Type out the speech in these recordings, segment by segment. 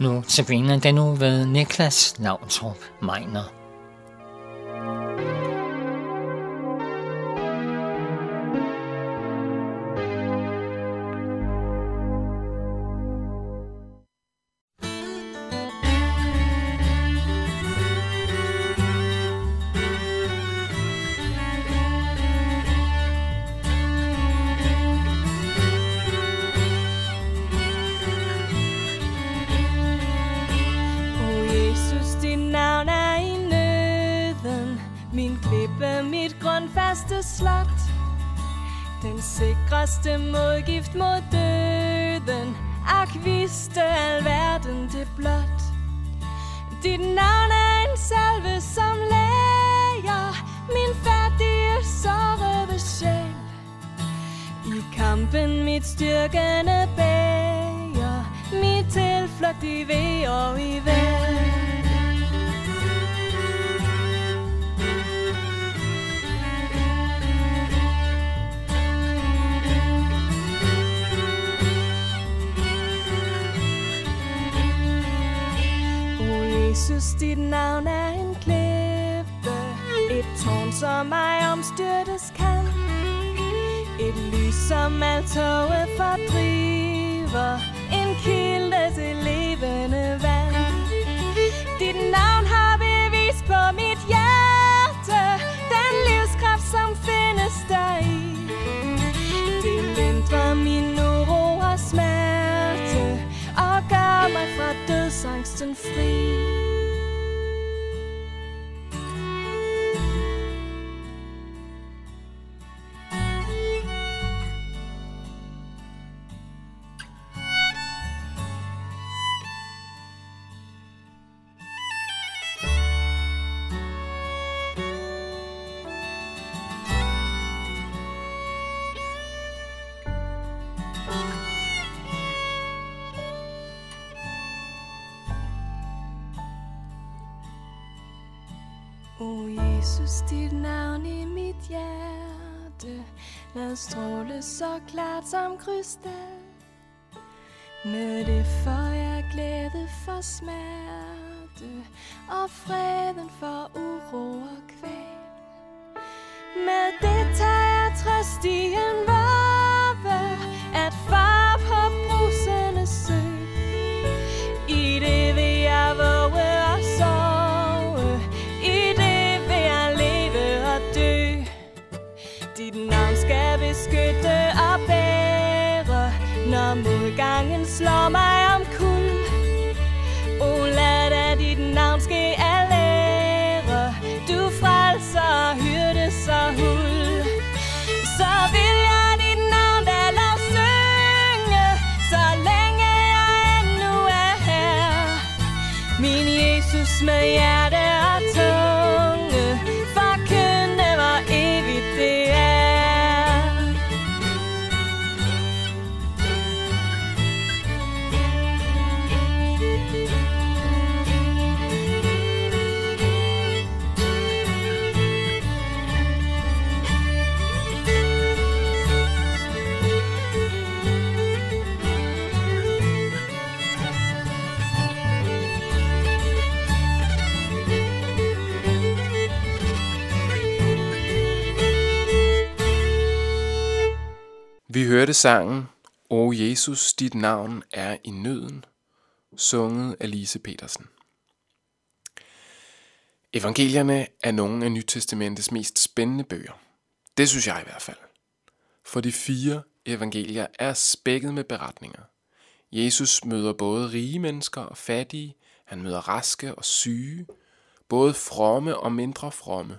Nu tabiner den nu ved Niklas Lavtrup Meiner. Sikreste modgift mod døden. Ak vidste alverden det blot. Dit navn er en salve som læger. Min fattige, sårede sjæl. I kampen mit styrkende bæger. Mit tilflugt i ved og i vel Jesus, dit navn er en klippe Et tårn, som mig omstyrtes kan. Et lys, som alt tåge fordriver. En kilde til levende vand. Dit navn har bevis på mit hjerte. Den livskraft, som findes der i Det lindrer min uro og smerte. Og gør mig fra dødsangsten fri. O Jesus, dit navn i mit hjerte Lad stråle så klart som krystal Med det får jeg glæde for smerte Og freden for uro og kval. Med det tager jeg trøst i en varve At far Min Jesus med hjerte hørte sangen O Jesus, dit navn er i nøden, sunget af Lise Petersen. Evangelierne er nogle af Nytestamentets mest spændende bøger. Det synes jeg i hvert fald. For de fire evangelier er spækket med beretninger. Jesus møder både rige mennesker og fattige, han møder raske og syge, både fromme og mindre fromme.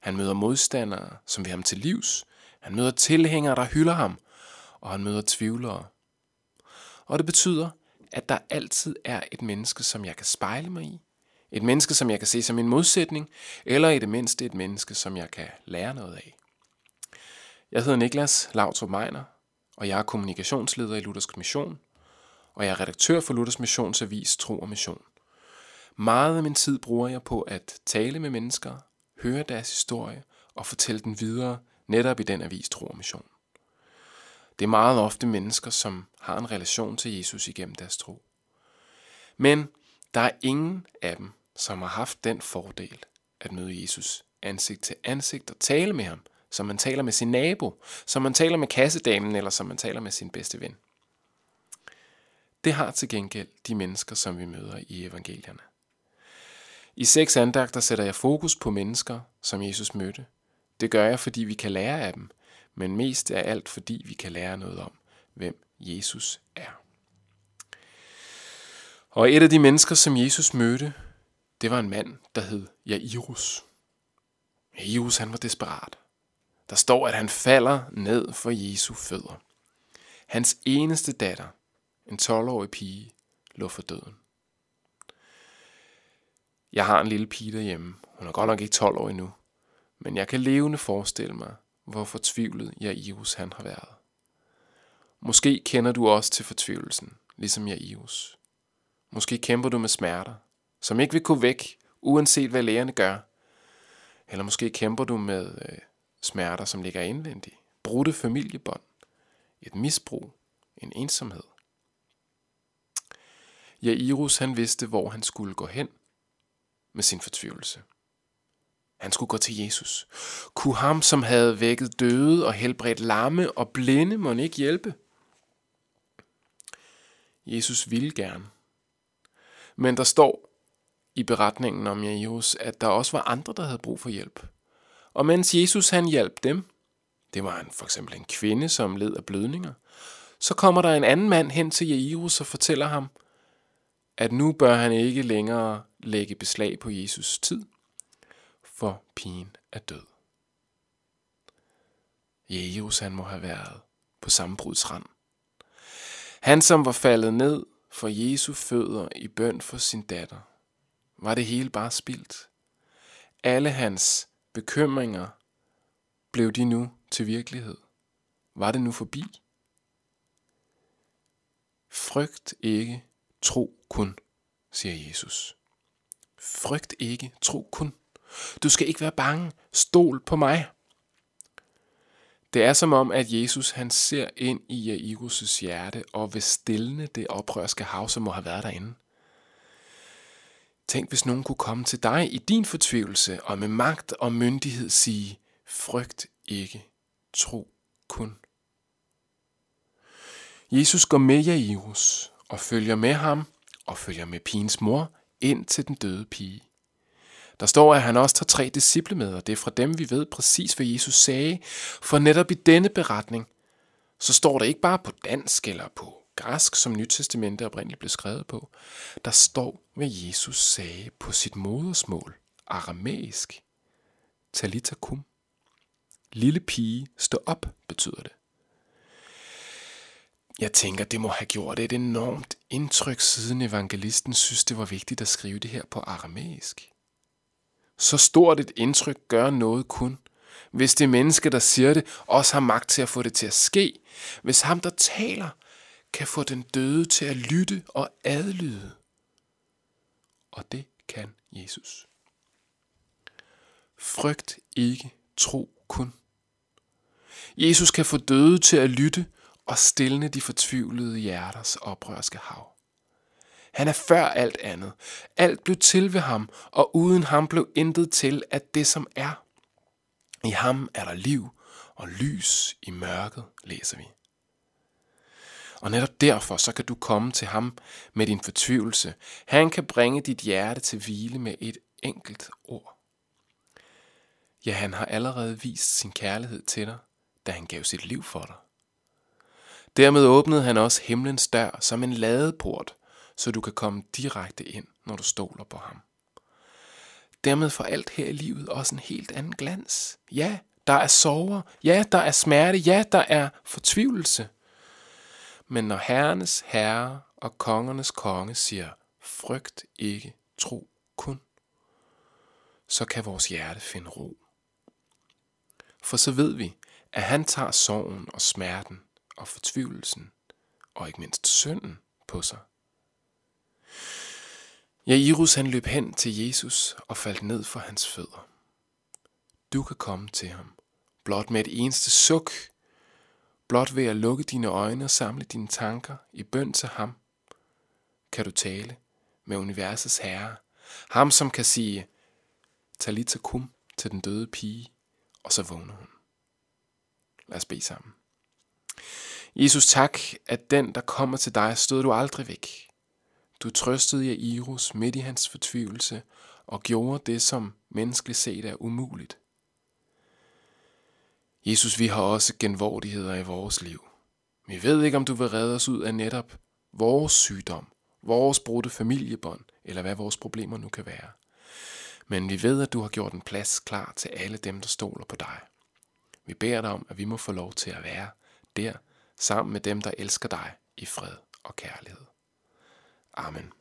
Han møder modstandere, som vil ham til livs. Han møder tilhængere, der hylder ham, og han møder tvivlere. Og det betyder, at der altid er et menneske, som jeg kan spejle mig i. Et menneske, som jeg kan se som en modsætning, eller i det mindste et menneske, som jeg kan lære noget af. Jeg hedder Niklas Lautrup Meiner, og jeg er kommunikationsleder i Luthersk Mission, og jeg er redaktør for Luthers Missionsavis Tro og Mission. Meget af min tid bruger jeg på at tale med mennesker, høre deres historie og fortælle den videre netop i den avis Tro og Mission. Det er meget ofte mennesker, som har en relation til Jesus igennem deres tro. Men der er ingen af dem, som har haft den fordel at møde Jesus ansigt til ansigt og tale med ham, som man taler med sin nabo, som man taler med kassedamen eller som man taler med sin bedste ven. Det har til gengæld de mennesker, som vi møder i evangelierne. I seks andagter sætter jeg fokus på mennesker, som Jesus mødte. Det gør jeg, fordi vi kan lære af dem, men mest af alt, fordi vi kan lære noget om, hvem Jesus er. Og et af de mennesker, som Jesus mødte, det var en mand, der hed Jairus. Jairus, han var desperat. Der står, at han falder ned for Jesu fødder. Hans eneste datter, en 12-årig pige, lå for døden. Jeg har en lille pige derhjemme. Hun er godt nok ikke 12 år endnu. Men jeg kan levende forestille mig, hvor fortvivlet Jairus han har været. Måske kender du også til fortvivlelsen, ligesom Jairus. Måske kæmper du med smerter, som ikke vil kunne væk, uanset hvad lægerne gør. Eller måske kæmper du med øh, smerter, som ligger indvendigt. Brudte familiebånd, et misbrug, en ensomhed. Jairus han vidste, hvor han skulle gå hen med sin fortvivlelse. Han skulle gå til Jesus. Kunne ham, som havde vækket døde og helbredt lamme og blinde, må ikke hjælpe? Jesus ville gerne. Men der står i beretningen om Jairus, at der også var andre, der havde brug for hjælp. Og mens Jesus han hjalp dem, det var en, for eksempel en kvinde, som led af blødninger, så kommer der en anden mand hen til Jairus og fortæller ham, at nu bør han ikke længere lægge beslag på Jesus tid, for pigen er død. Jairus han må have været på sammenbrudsrand. Han som var faldet ned for Jesu fødder i bøn for sin datter, var det hele bare spildt. Alle hans bekymringer blev de nu til virkelighed. Var det nu forbi? Frygt ikke, tro kun, siger Jesus. Frygt ikke, tro kun. Du skal ikke være bange. Stol på mig. Det er som om, at Jesus han ser ind i Jairus' hjerte og vil stille det oprørske hav, som må have været derinde. Tænk, hvis nogen kunne komme til dig i din fortvivlelse og med magt og myndighed sige, frygt ikke, tro kun. Jesus går med Jairus og følger med ham og følger med pigens mor ind til den døde pige. Der står, at han også tager tre disciple med, og det er fra dem, vi ved præcis, hvad Jesus sagde. For netop i denne beretning, så står der ikke bare på dansk eller på græsk, som Nytestamentet oprindeligt blev skrevet på. Der står, hvad Jesus sagde på sit modersmål, aramæisk. Talita kum. Lille pige, stå op, betyder det. Jeg tænker, det må have gjort et enormt indtryk, siden evangelisten synes, det var vigtigt at skrive det her på aramæisk. Så stort et indtryk gør noget kun, hvis det menneske, der siger det, også har magt til at få det til at ske. Hvis ham, der taler, kan få den døde til at lytte og adlyde. Og det kan Jesus. Frygt ikke, tro kun. Jesus kan få døde til at lytte og stille de fortvivlede hjerters oprørske hav. Han er før alt andet. Alt blev til ved ham, og uden ham blev intet til at det, som er. I ham er der liv og lys i mørket, læser vi. Og netop derfor så kan du komme til ham med din fortvivlelse. Han kan bringe dit hjerte til hvile med et enkelt ord. Ja, han har allerede vist sin kærlighed til dig, da han gav sit liv for dig. Dermed åbnede han også himlens dør som en ladeport, så du kan komme direkte ind, når du stoler på ham. Dermed får alt her i livet også en helt anden glans. Ja, der er sorger. Ja, der er smerte. Ja, der er fortvivlelse. Men når herrenes herre og kongernes konge siger, frygt ikke, tro kun, så kan vores hjerte finde ro. For så ved vi, at han tager sorgen og smerten og fortvivlelsen, og ikke mindst synden på sig. Jairus han løb hen til Jesus og faldt ned for hans fødder. Du kan komme til ham, blot med et eneste suk, blot ved at lukke dine øjne og samle dine tanker i bøn til ham, kan du tale, med universets herre. Ham, som kan sige, Talita kum til den døde pige, og så vågner hun. Lad os bede sammen. Jesus, tak, at den, der kommer til dig, stod du aldrig væk. Du trøstede Jairus midt i hans fortvivlelse og gjorde det, som menneskeligt set er umuligt. Jesus, vi har også genvordigheder i vores liv. Vi ved ikke, om du vil redde os ud af netop vores sygdom, vores brudte familiebånd, eller hvad vores problemer nu kan være. Men vi ved, at du har gjort en plads klar til alle dem, der stoler på dig. Vi beder dig om, at vi må få lov til at være der, sammen med dem, der elsker dig i fred og kærlighed. Amen.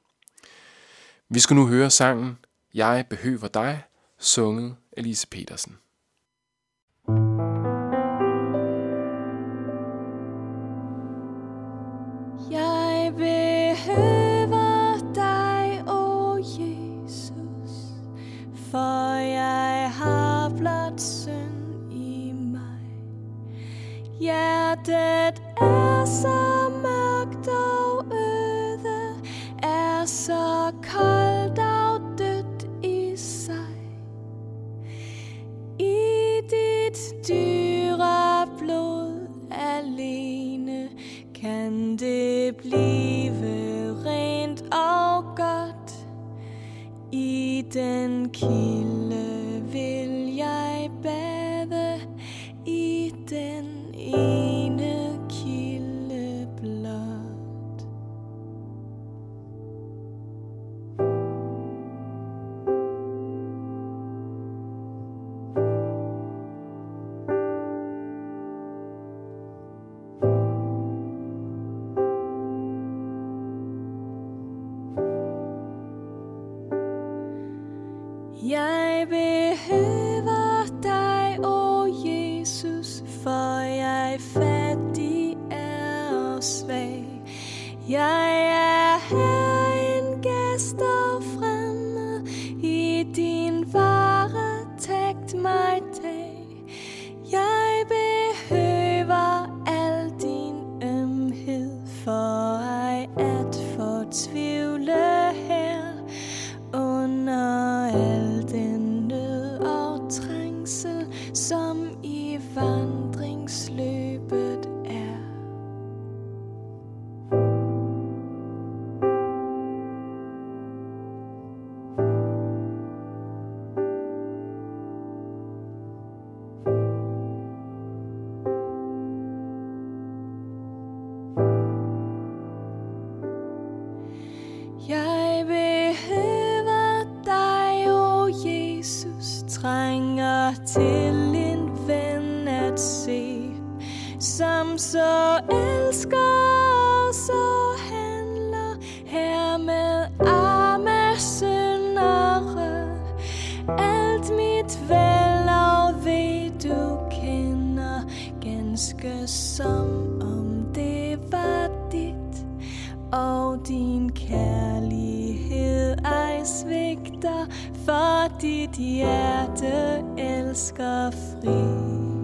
Vi skal nu høre sangen Jeg behøver dig, sunget af Lise Petersen. Jeg behøver dig, o oh Jesus, for jeg har blot synd i mig. Hjertet er så den kilde vil jeg bade, i den ene Jeg behøver dig, o oh Jesus, for jeg fattig er og svag. Jeg er her en gæst og fremmed, i din varetægt mig felt som så elsker og så handler her med arme syndere. Alt mit vel og ved du kender, ganske som om det var dit og din kærlighed ej svigter, for dit hjerte elsker frit.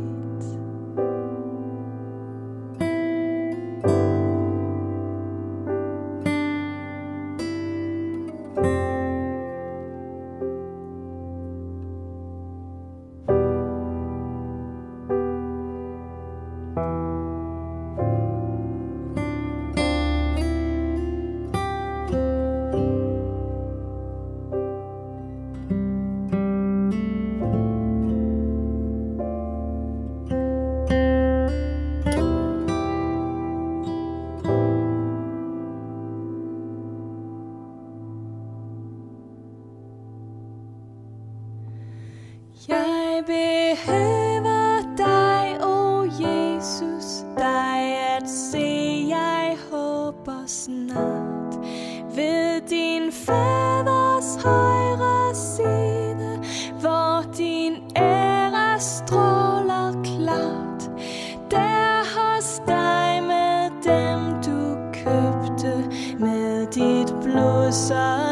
Ved din faders højre side, hvor din ære stråler klart. Der hos dig med dem du købte med dit blod så.